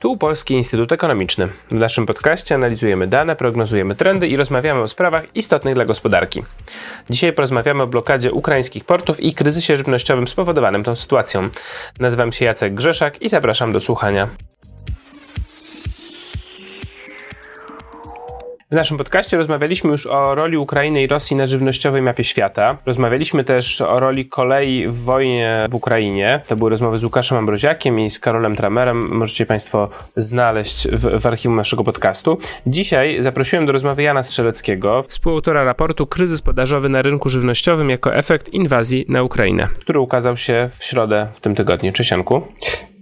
Tu Polski Instytut Ekonomiczny. W naszym podcaście analizujemy dane, prognozujemy trendy i rozmawiamy o sprawach istotnych dla gospodarki. Dzisiaj porozmawiamy o blokadzie ukraińskich portów i kryzysie żywnościowym spowodowanym tą sytuacją. Nazywam się Jacek Grzeszak i zapraszam do słuchania. W naszym podcaście rozmawialiśmy już o roli Ukrainy i Rosji na żywnościowej mapie świata. Rozmawialiśmy też o roli kolei w wojnie w Ukrainie. To były rozmowy z Łukaszem Ambroziakiem i z Karolem Tramerem. Możecie Państwo znaleźć w, w archiwum naszego podcastu. Dzisiaj zaprosiłem do rozmowy Jana Strzeleckiego, współautora raportu Kryzys podażowy na rynku żywnościowym jako efekt inwazji na Ukrainę, który ukazał się w środę w tym tygodniu. Cześć Janku.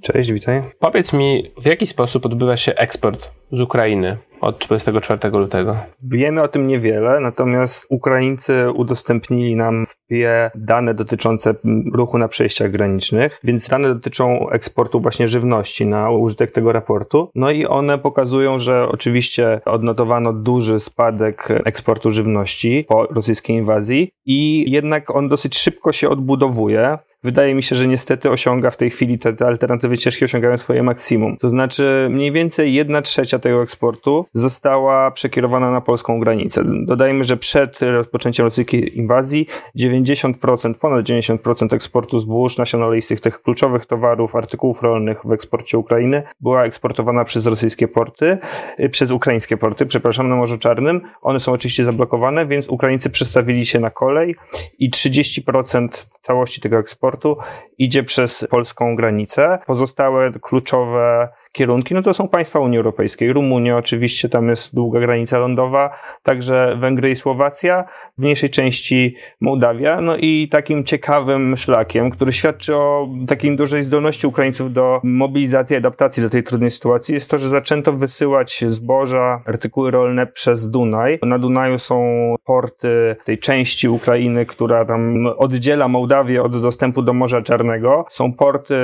Cześć, witaj. Powiedz mi, w jaki sposób odbywa się eksport z Ukrainy od 24 lutego? Wiemy o tym niewiele, natomiast Ukraińcy udostępnili nam w PIE dane dotyczące ruchu na przejściach granicznych, więc dane dotyczą eksportu właśnie żywności na użytek tego raportu. No i one pokazują, że oczywiście odnotowano duży spadek eksportu żywności po rosyjskiej inwazji i jednak on dosyć szybko się odbudowuje wydaje mi się, że niestety osiąga w tej chwili te, te alternatywy ścieżki osiągają swoje maksimum. To znaczy mniej więcej jedna trzecia tego eksportu została przekierowana na polską granicę. Dodajmy, że przed rozpoczęciem rosyjskiej inwazji 90%, ponad 90% eksportu zbóż, nasion oleistych, tych kluczowych towarów, artykułów rolnych w eksporcie Ukrainy była eksportowana przez rosyjskie porty, y, przez ukraińskie porty, przepraszam, na Morzu Czarnym. One są oczywiście zablokowane, więc Ukraińcy przestawili się na kolej i 30% całości tego eksportu idzie przez polską granicę. Pozostałe kluczowe kierunki, no to są państwa Unii Europejskiej. Rumunia oczywiście, tam jest długa granica lądowa, także Węgry i Słowacja, w mniejszej części Mołdawia, no i takim ciekawym szlakiem, który świadczy o takiej dużej zdolności Ukraińców do mobilizacji, adaptacji do tej trudnej sytuacji, jest to, że zaczęto wysyłać zboża, artykuły rolne przez Dunaj. Na Dunaju są porty tej części Ukrainy, która tam oddziela Mołdawię od dostępu do Morza Czarnego. Są porty,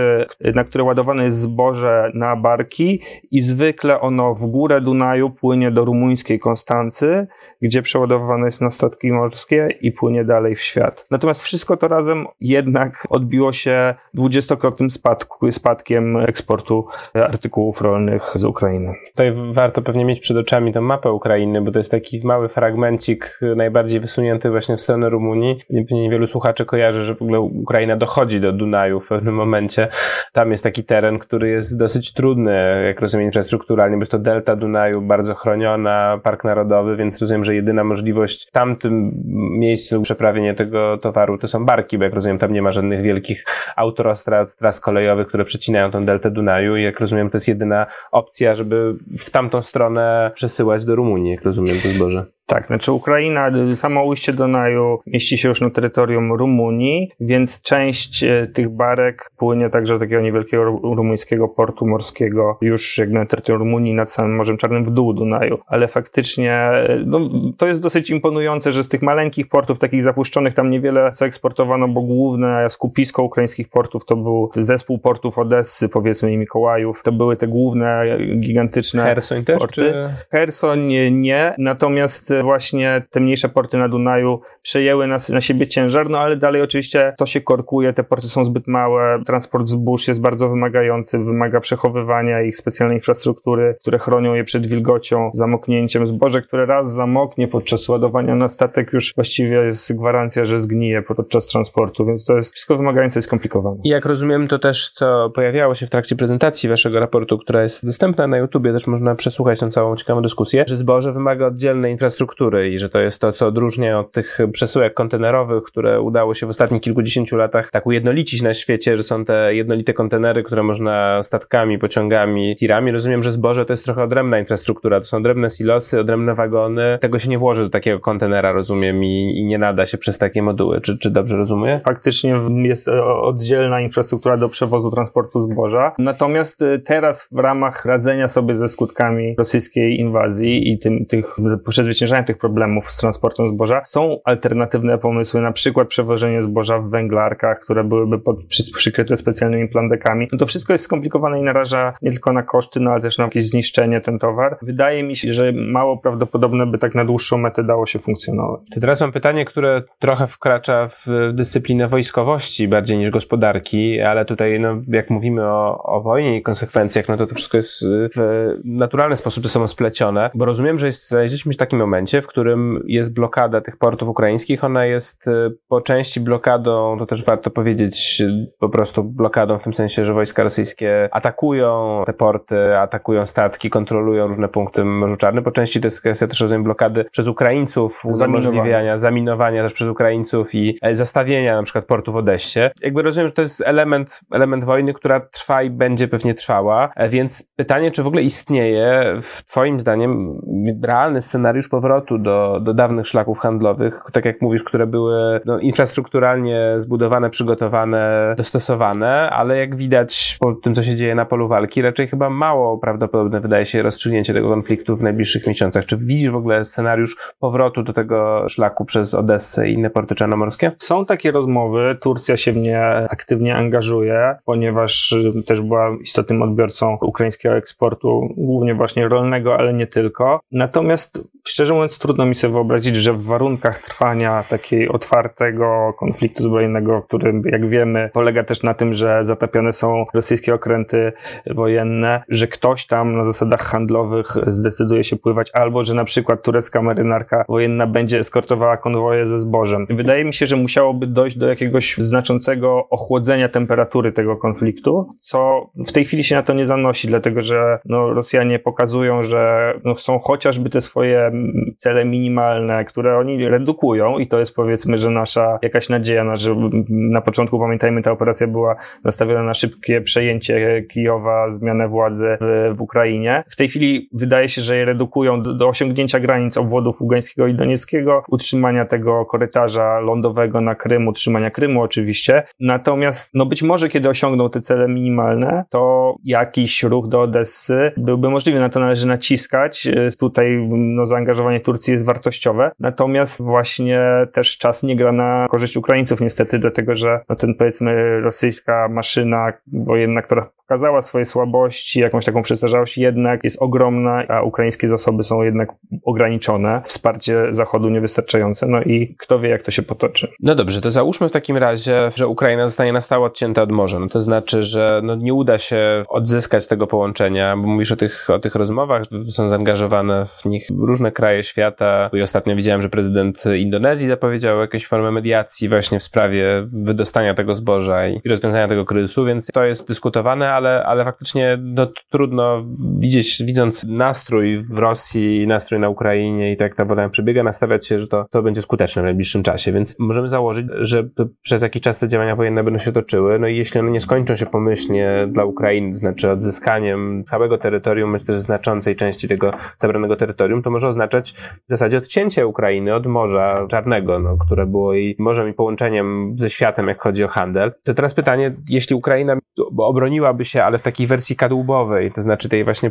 na które ładowane jest zboże na barki, i zwykle ono w górę Dunaju płynie do rumuńskiej Konstancy, gdzie przeładowywane jest na statki morskie i płynie dalej w świat. Natomiast wszystko to razem jednak odbiło się dwudziestokrotnym spadku, spadkiem eksportu artykułów rolnych z Ukrainy. Tutaj warto pewnie mieć przed oczami tę mapę Ukrainy, bo to jest taki mały fragmencik najbardziej wysunięty właśnie w stronę Rumunii. Niewielu słuchaczy kojarzy, że w ogóle Ukraina dochodzi do Dunaju w pewnym momencie. Tam jest taki teren, który jest dosyć trudny jak rozumiem, infrastrukturalnie, bo jest to delta Dunaju, bardzo chroniona, park narodowy, więc rozumiem, że jedyna możliwość w tamtym miejscu przeprawienia tego towaru to są barki, bo jak rozumiem, tam nie ma żadnych wielkich autostrad, tras kolejowych, które przecinają tą deltę Dunaju i jak rozumiem, to jest jedyna opcja, żeby w tamtą stronę przesyłać do Rumunii, jak rozumiem to zboże. Tak, znaczy Ukraina, samo ujście Dunaju mieści się już na terytorium Rumunii, więc część e, tych barek płynie także do takiego niewielkiego rumuńskiego portu morskiego już jak na terytorium Rumunii nad samym Morzem Czarnym w dół Dunaju. Ale faktycznie e, no, to jest dosyć imponujące, że z tych maleńkich portów, takich zapuszczonych, tam niewiele co eksportowano, bo główne skupisko ukraińskich portów to był zespół portów Odessy, powiedzmy i Mikołajów. To były te główne, gigantyczne Hersoń też, porty. Czy... Hersoń nie, natomiast właśnie te mniejsze porty na Dunaju przejęły na, na siebie ciężar, no ale dalej oczywiście to się korkuje, te porty są zbyt małe, transport zbóż jest bardzo wymagający, wymaga przechowywania ich specjalnej infrastruktury, które chronią je przed wilgocią, zamoknięciem. Zboże, które raz zamoknie podczas ładowania na statek, już właściwie jest gwarancja, że zgnije podczas transportu, więc to jest wszystko wymagające i skomplikowane. Jak rozumiem, to też, co pojawiało się w trakcie prezentacji waszego raportu, która jest dostępna na YouTubie, też można przesłuchać tą całą ciekawą dyskusję, że zboże wymaga oddzielnej infrastruktury i że to jest to, co odróżnia od tych przesyłek kontenerowych, które udało się w ostatnich kilkudziesięciu latach tak ujednolicić na świecie, że są te jednolite kontenery, które można statkami, pociągami, tirami. Rozumiem, że zboże to jest trochę odrębna infrastruktura, to są odrębne silosy, odrębne wagony. Tego się nie włoży do takiego kontenera, rozumiem, i, i nie nada się przez takie moduły. Czy, czy dobrze rozumiem? Faktycznie jest e, oddzielna infrastruktura do przewozu transportu zboża. Natomiast e, teraz w ramach radzenia sobie ze skutkami rosyjskiej inwazji i tym, tych przezwyciężania rozwiążenia tych problemów z transportem zboża. Są alternatywne pomysły, na przykład przewożenie zboża w węglarkach, które byłyby pod, przykryte specjalnymi plandekami. No to wszystko jest skomplikowane i naraża nie tylko na koszty, no ale też na jakieś zniszczenie ten towar. Wydaje mi się, że mało prawdopodobne by tak na dłuższą metę dało się funkcjonować. To teraz mam pytanie, które trochę wkracza w dyscyplinę wojskowości bardziej niż gospodarki, ale tutaj, no, jak mówimy o, o wojnie i konsekwencjach, no to to wszystko jest w naturalny sposób ze sobą splecione, bo rozumiem, że znaleźliśmy się w takim momencie, w którym jest blokada tych portów ukraińskich, ona jest y, po części blokadą, to też warto powiedzieć, po prostu blokadą w tym sensie, że wojska rosyjskie atakują te porty, atakują statki, kontrolują różne punkty Morzu Czarnym, po części to jest kwestia też rozumiem blokady przez Ukraińców, umożliwiania, zaminowania też przez Ukraińców i e, zastawienia na przykład portu w Odessie. Jakby rozumiem, że to jest element, element wojny, która trwa i będzie pewnie trwała, e, więc pytanie, czy w ogóle istnieje w twoim zdaniem realny scenariusz powrotu do, do dawnych szlaków handlowych, tak jak mówisz, które były no, infrastrukturalnie zbudowane, przygotowane, dostosowane, ale jak widać po tym, co się dzieje na polu walki, raczej chyba mało prawdopodobne wydaje się rozstrzygnięcie tego konfliktu w najbliższych miesiącach. Czy widzisz w ogóle scenariusz powrotu do tego szlaku przez Odessę i inne porty czarnomorskie? Są takie rozmowy. Turcja się w nie aktywnie angażuje, ponieważ y, też była istotnym odbiorcą ukraińskiego eksportu, głównie właśnie rolnego, ale nie tylko. Natomiast szczerze mówiąc, trudno mi sobie wyobrazić, że w warunkach trwania takiej otwartego konfliktu zbrojnego, który, jak wiemy, polega też na tym, że zatapiane są rosyjskie okręty wojenne, że ktoś tam na zasadach handlowych zdecyduje się pływać, albo że na przykład turecka marynarka wojenna będzie eskortowała konwoje ze zbożem. Wydaje mi się, że musiałoby dojść do jakiegoś znaczącego ochłodzenia temperatury tego konfliktu, co w tej chwili się na to nie zanosi, dlatego że no, Rosjanie pokazują, że no, chcą chociażby te swoje cele minimalne, które oni redukują i to jest powiedzmy, że nasza jakaś nadzieja, na, że na początku pamiętajmy, ta operacja była nastawiona na szybkie przejęcie Kijowa, zmianę władzy w, w Ukrainie. W tej chwili wydaje się, że je redukują do, do osiągnięcia granic obwodów Ługańskiego i Donieckiego, utrzymania tego korytarza lądowego na Krym, utrzymania Krymu oczywiście. Natomiast no być może kiedy osiągną te cele minimalne, to jakiś ruch do Odessy byłby możliwy. Na to należy naciskać. Tutaj no, zaangażowanie Turcji jest wartościowe. Natomiast właśnie też czas nie gra na korzyść Ukraińców niestety, dlatego że no, ten powiedzmy rosyjska maszyna wojenna, która pokazała swoje słabości, jakąś taką przestarzałość, jednak jest ogromna, a ukraińskie zasoby są jednak ograniczone, wsparcie Zachodu niewystarczające, no i kto wie, jak to się potoczy. No dobrze, to załóżmy w takim razie, że Ukraina zostanie na stałe odcięta od morza. No to znaczy, że no nie uda się odzyskać tego połączenia, bo mówisz o tych, o tych rozmowach, są zaangażowane w nich różne kraje świata. I ostatnio widziałem, że prezydent Indonezji zapowiedział jakąś formę mediacji właśnie w sprawie wydostania tego zboża i rozwiązania tego kryzysu, więc to jest dyskutowane, ale, ale faktycznie no, trudno widzieć, widząc nastrój w Rosji, nastrój na Ukrainie i tak ta wojna przebiega, nastawiać się, że to, to będzie skuteczne w najbliższym czasie. Więc możemy założyć, że przez jakiś czas te działania wojenne będą się toczyły. No i jeśli one nie skończą się pomyślnie dla Ukrainy, to znaczy odzyskaniem całego terytorium, myślę, też znaczącej części tego zabranego terytorium, to może oznaczać w zasadzie odcięcie Ukrainy od Morza Czarnego, no, które było jej morzem i połączeniem ze światem, jak chodzi o handel. To teraz pytanie, jeśli Ukraina obroniłaby się, ale w takiej wersji kadłubowej, to znaczy tej właśnie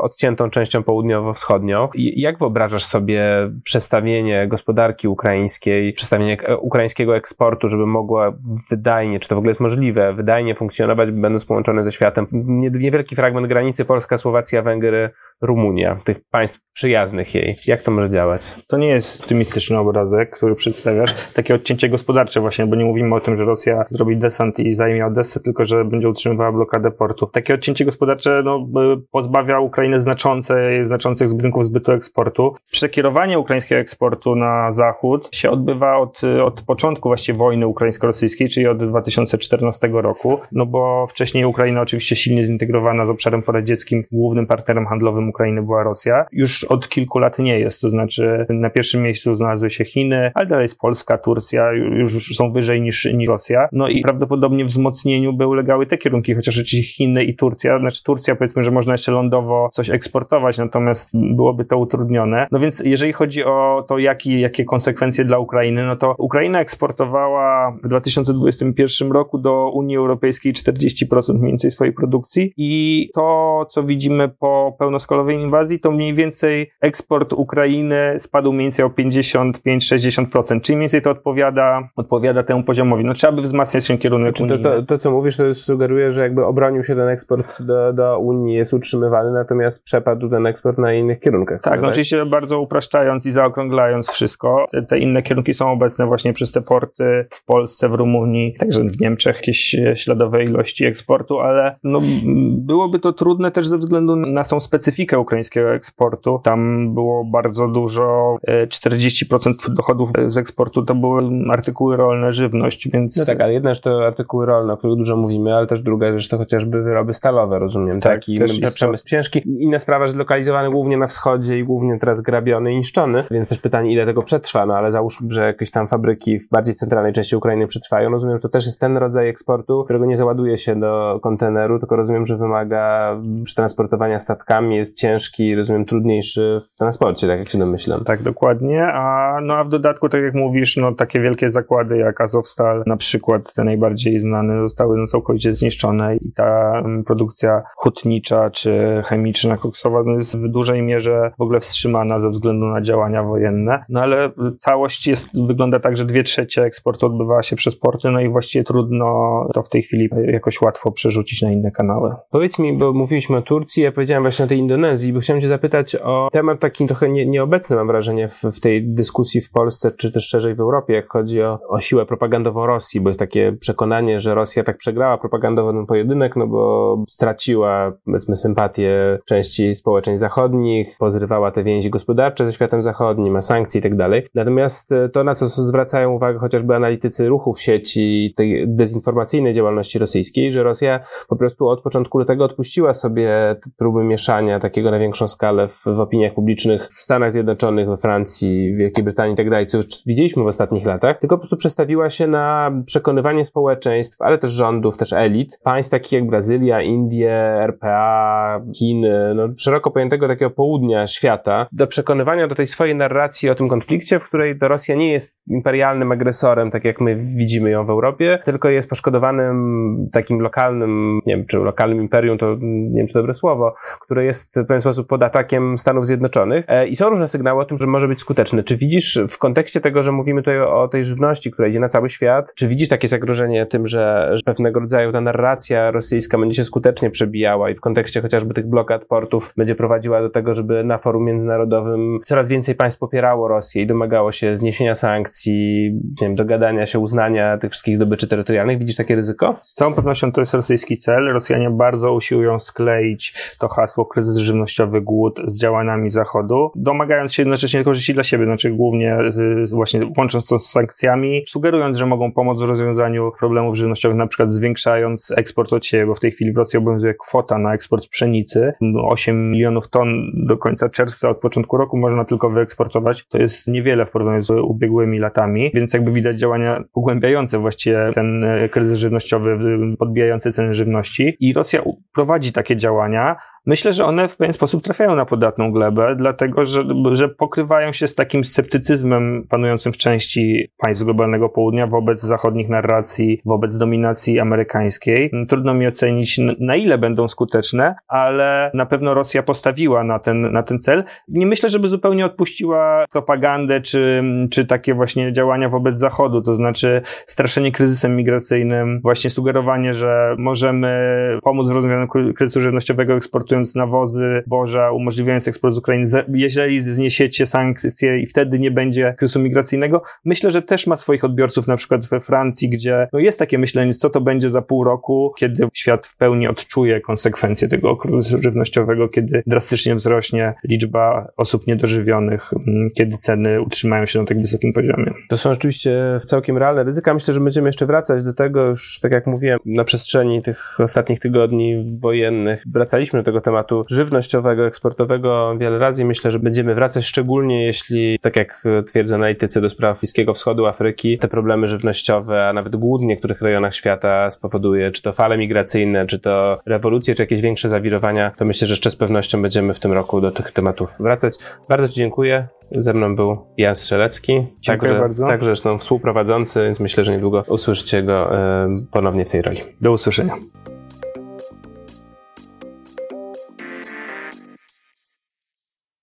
odciętą częścią południowo-wschodnią. Jak wyobrażasz sobie przestawienie gospodarki ukraińskiej, przestawienie ukraińskiego eksportu, żeby mogła wydajnie, czy to w ogóle jest możliwe, wydajnie funkcjonować, będąc połączone ze światem? Niewielki fragment granicy Polska, Słowacja, Węgry, Rumunia, tych państw przyjaznych jej. Jak to może działać? To nie jest optymistyczny obrazek, który przedstawiasz. Takie odcięcie gospodarcze właśnie, bo nie mówimy o tym, że Rosja zrobi desant i zajmie Odessę, tylko że będzie utrzymywała blokadę portu. Takie odcięcie gospodarcze no, pozbawia Ukrainę znaczącej, znaczących budynków zbytu eksportu. Przekierowanie ukraińskiego eksportu na zachód się odbywa od, od początku właściwie wojny ukraińsko-rosyjskiej, czyli od 2014 roku, no bo wcześniej Ukraina oczywiście silnie zintegrowana z obszarem poradzieckim, głównym partnerem handlowym Ukrainy była Rosja. Już od kilku lat nie jest, to znaczy na pierwszym miejscu znalazły się Chiny, ale dalej jest Polska, Turcja, już są wyżej niż, niż Rosja. No i prawdopodobnie wzmocnieniu by ulegały te kierunki, chociaż oczywiście Chiny i Turcja, znaczy Turcja powiedzmy, że można jeszcze lądowo coś eksportować, natomiast byłoby to utrudnione. No więc jeżeli chodzi o to, jaki, jakie konsekwencje dla Ukrainy, no to Ukraina eksportowała w 2021 roku do Unii Europejskiej 40% mniej więcej swojej produkcji i to, co widzimy po pełnoskalowej pełnoskalowej inwazji, to mniej więcej eksport Ukrainy spadł mniej więcej o 55-60%, czyli mniej więcej to odpowiada, odpowiada temu poziomowi. No trzeba by wzmacniać się kierunek znaczy, to, to, to, co mówisz, to sugeruje, że jakby obronił się ten eksport do, do Unii, jest utrzymywany, natomiast przepadł ten eksport na innych kierunkach. Tak, no, oczywiście bardzo upraszczając i zaokrąglając wszystko, te, te inne kierunki są obecne właśnie przez te porty w Polsce, w Rumunii, także w Niemczech jakieś śladowe ilości eksportu, ale no, byłoby to trudne też ze względu na tą specyfikę ukraińskiego eksportu. Tam było bardzo dużo, 40% e, dochodów z eksportu to były artykuły rolne, żywność, więc... No tak, ale jedna rzecz to artykuły rolne, o których dużo mówimy, ale też druga rzecz to chociażby wyroby stalowe, rozumiem, tak? tak? I przemysł ciężki. Inna sprawa, że zlokalizowany głównie na wschodzie i głównie teraz grabiony i niszczony, więc też pytanie, ile tego przetrwa, no ale załóżmy, że jakieś tam fabryki w bardziej centralnej części Ukrainy przetrwają. Rozumiem, że to też jest ten rodzaj eksportu, którego nie załaduje się do konteneru, tylko rozumiem, że wymaga przetransportowania statkami, jest ciężki, rozumiem, trudniejszy w transporcie, tak jak się domyślam. Tak, dokładnie, a, no, a w dodatku, tak jak mówisz, no takie wielkie zakłady jak Azovstal, na przykład te najbardziej znane, zostały no, całkowicie zniszczone i ta um, produkcja hutnicza czy chemiczna, koksowa no, jest w dużej mierze w ogóle wstrzymana ze względu na działania wojenne, no ale całość jest, wygląda tak, że dwie trzecie eksportu odbywała się przez porty, no i właściwie trudno to w tej chwili jakoś łatwo przerzucić na inne kanały. Powiedz mi, bo mówiliśmy o Turcji, ja powiedziałem właśnie o tej Indonezji, bo chciałem cię zapytać o temat taki trochę nie, nieobecny, mam wrażenie, w, w tej dyskusji w Polsce, czy też szerzej w Europie, jak chodzi o, o siłę propagandową Rosji, bo jest takie przekonanie, że Rosja tak przegrała propagandowo ten pojedynek, no bo straciła, powiedzmy, sympatię części społeczeństw zachodnich, pozrywała te więzi gospodarcze ze światem zachodnim, ma sankcje i tak dalej. Natomiast e, to, na co zwracają uwagę chociażby analitycy ruchów sieci, tej dezinformacyjnej działalności rosyjskiej, że Rosja po prostu od początku lutego odpuściła sobie próby mieszania takiego na większą skalę w, w opiniach publicznych w Stanach Zjednoczonych, we Francji, Wielkiej Brytanii i tak co już widzieliśmy w ostatnich latach, tylko po prostu przestawiła się na przekonywanie społeczeństw, ale też rządów, też elit, państw takich jak Brazylia, Indie, RPA, Chiny, no szeroko pojętego takiego południa świata, do przekonywania do tej swojej narracji o tym konflikcie, w której to Rosja nie jest imperialnym agresorem, tak jak my widzimy ją w Europie, tylko jest poszkodowanym takim lokalnym, nie wiem, czy lokalnym imperium, to nie wiem, czy dobre słowo, które jest w pewien sposób pod atakiem Stanów Zjednoczonych. E, I są różne sygnały o tym, że może być skuteczny. Czy widzisz w kontekście tego, że mówimy tutaj o tej żywności, która idzie na cały świat, czy widzisz takie zagrożenie tym, że, pewnego rodzaju ta narracja rosyjska będzie się skutecznie przebijała i w kontekście chociażby tych blokad portów będzie prowadziła do tego, żeby na forum międzynarodowym coraz więcej państw popierało Rosję i domagało się zniesienia sankcji, nie wiem, dogadania się, uznania tych wszystkich zdobyczy terytorialnych? Widzisz takie ryzyko? Z całą pewnością to jest rosyjski cel. Rosjanie bardzo usiłują skleić to hasło kryzys żywnościowy, głód z działaniami Zachodu, domagając się jednocześnie korzyści dla siebie, znaczy głównie właśnie łącząc to z sankcjami, sugerując, że mogą pomóc w rozwiązaniu problemów żywnościowych, na przykład zwiększając eksport od siebie, bo w tej chwili w Rosji obowiązuje kwota na eksport pszenicy. 8 milionów ton do końca czerwca od początku roku można tylko wyeksportować. To jest niewiele w porównaniu z ubiegłymi latami, więc jakby widać działania pogłębiające właściwie ten e, kryzys żywnościowy, podbijający ceny żywności. I Rosja prowadzi takie działania, Myślę, że one w pewien sposób trafiają na podatną glebę, dlatego że, że pokrywają się z takim sceptycyzmem panującym w części państw globalnego południa wobec zachodnich narracji, wobec dominacji amerykańskiej. Trudno mi ocenić, na ile będą skuteczne, ale na pewno Rosja postawiła na ten, na ten cel. Nie myślę, żeby zupełnie odpuściła propagandę czy, czy takie właśnie działania wobec Zachodu, to znaczy straszenie kryzysem migracyjnym, właśnie sugerowanie, że możemy pomóc w rozwiązaniu kryzysu żywnościowego eksportu eksportując nawozy, boża, umożliwiając eksport z Ukrainy, jeżeli zniesiecie sankcje i wtedy nie będzie kryzysu migracyjnego, myślę, że też ma swoich odbiorców na przykład we Francji, gdzie no jest takie myślenie, co to będzie za pół roku, kiedy świat w pełni odczuje konsekwencje tego kryzysu żywnościowego, kiedy drastycznie wzrośnie liczba osób niedożywionych, kiedy ceny utrzymają się na tak wysokim poziomie. To są rzeczywiście całkiem realne ryzyka. Myślę, że będziemy jeszcze wracać do tego, już tak jak mówiłem, na przestrzeni tych ostatnich tygodni wojennych wracaliśmy do tego tematu żywnościowego, eksportowego wiele razy. Myślę, że będziemy wracać szczególnie jeśli, tak jak twierdzą analitycy do spraw Bliskiego Wschodu, Afryki, te problemy żywnościowe, a nawet głód w niektórych rejonach świata spowoduje, czy to fale migracyjne, czy to rewolucje, czy jakieś większe zawirowania, to myślę, że jeszcze z pewnością będziemy w tym roku do tych tematów wracać. Bardzo Ci dziękuję. Ze mną był Jan Strzelecki. Dziękuję także, bardzo. Także zresztą współprowadzący, więc myślę, że niedługo usłyszycie go ponownie w tej roli. Do usłyszenia.